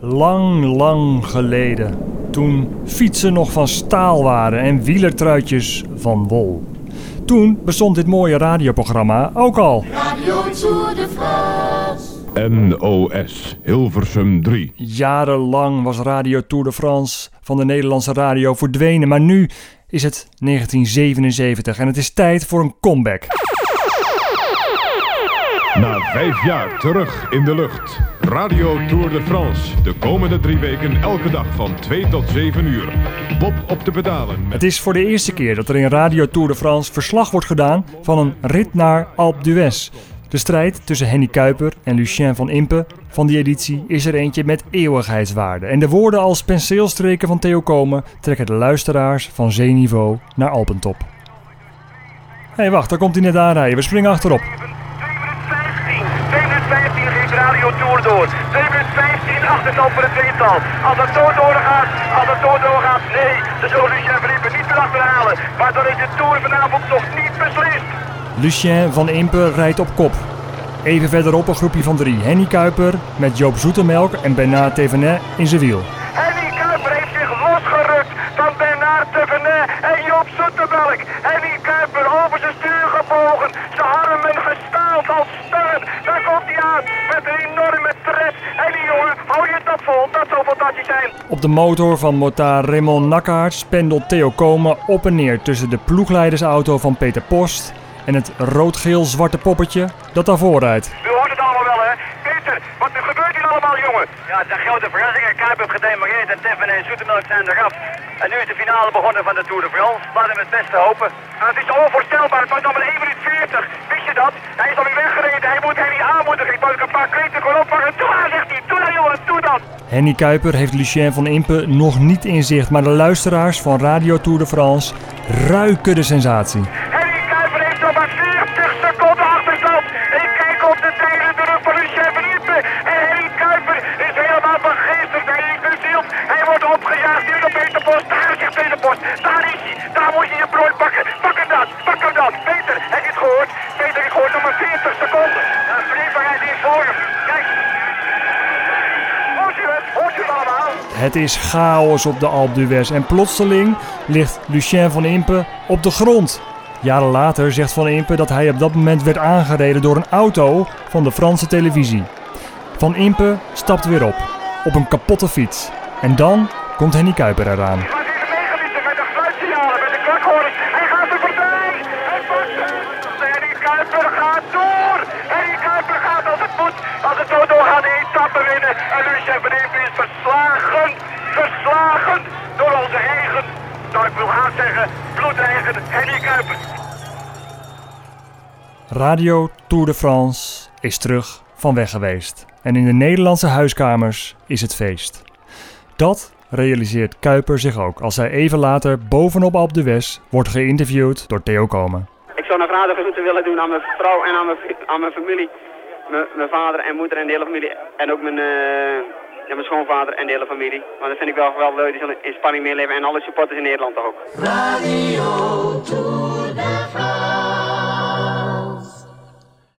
Lang, lang geleden. Toen fietsen nog van staal waren en wielertruitjes van wol. Toen bestond dit mooie radioprogramma ook al. Radio Tour de France. NOS Hilversum 3. Jarenlang was Radio Tour de France van de Nederlandse radio verdwenen, maar nu is het 1977 en het is tijd voor een comeback. Na vijf jaar terug in de lucht. Radio Tour de France. De komende drie weken elke dag van 2 tot 7 uur. Bob op de pedalen. Het is voor de eerste keer dat er in Radio Tour de France verslag wordt gedaan van een rit naar Alpe d'Huez. De strijd tussen Henny Kuiper en Lucien van Impe van die editie is er eentje met eeuwigheidswaarde. En de woorden als penseelstreken van Theo Komen trekken de luisteraars van zeeniveau naar Alpentop. Hé, hey, wacht, daar komt hij net aanrijden. We springen achterop. 2 minuten 15. 2 minuten 15 geeft Radio Tour door. 2 minuten 15 achterstand voor het tweetal. Als het zo doorgaat, als het zo doorgaat, nee. De zullen Lucien Verlippen niet meer achterhalen. Maar dan is de Tour vanavond nog niet beslist. Lucien van Impe rijdt op kop. Even verderop een groepje van drie. Henny Kuiper met Joop Zoetemelk en Bernard Thévenet in zijn wiel. Henny Kuiper heeft zich losgerukt van Bernard Thévenet en Joop Zoetemelk. Henny Kuiper over zijn stuur gebogen. Zijn armen gestaald als stangen. Daar komt hij aan met een enorme tred. Henny jongen, dat vol? Dat zou fantastisch zijn. Op de motor van motaar Raymond Nakkaerts pendelt Theo Komen op en neer tussen de ploegleidersauto van Peter Post en het rood-geel-zwarte poppetje dat daarvoor rijdt. U hoort het allemaal wel, hè? Peter, wat er gebeurt hier allemaal, jongen? Ja, het een grote verrassing. Kuip heeft gedemareerd en Tiffen en Zoetemelk zijn eraf. En nu is de finale begonnen van de Tour de France. Laten we het beste hopen. het is onvoorstelbaar. Het was nog maar 1 minuut 40. Wist je dat? Hij is alweer weggereden. Hij moet Henny aanmoedigen. Ik moet een paar kreten gewoon oppakken. Doe aan, zegt hij. Doe dan, jongen. Doe dan. Henny Kuiper heeft Lucien van Impe nog niet in zicht, maar de luisteraars van Radio Tour de France ruiken de sensatie. Henny Kuiper heeft nog maar 40 seconden achterstand. Ik kijk op de tweede de rug van Lucien Verliepen. En Henny Kuiper is helemaal vergeesterd. Hij is bezield. Hij wordt opgejaagd hier op Peter Post. Daar zegt Peter Post. Daar is hij. Daar moet je je brood pakken. Pak hem dan. Pak hem dan. Peter, heb je het gehoord? Peter, ik hoor nog maar 40 seconden. Ja, Verliepen rijdt hier voor hem. Hoort u het? Hoort u het allemaal? Het is chaos op de Alpe d'Huez en plotseling ligt Lucien van Impe op de grond. Jaren later zegt Van Impe dat hij op dat moment werd aangereden door een auto van de Franse televisie. Van Impe stapt weer op, op een kapotte fiets. En dan komt Henny Kuiper eraan. Er als het zo doorgaat, de etappe winnen. En Lucien van Impe verslagen. Verslagen door onze eigen, nou ik wil haast zeggen, bloedeigen Henny Kuiper. Radio Tour de France is terug van weg geweest. En in de Nederlandse huiskamers is het feest. Dat realiseert Kuiper zich ook als hij even later bovenop Alpe d'Huez wordt geïnterviewd door Theo Komen. Ik zou een vragengroeten willen doen aan mijn vrouw en aan mijn, aan mijn familie. Mijn, mijn vader en moeder en de hele familie. En ook mijn, uh, ja, mijn schoonvader en de hele familie. Want dat vind ik wel, wel leuk. Die zullen in spanning meeleven. En alle supporters in Nederland ook. Radio Tour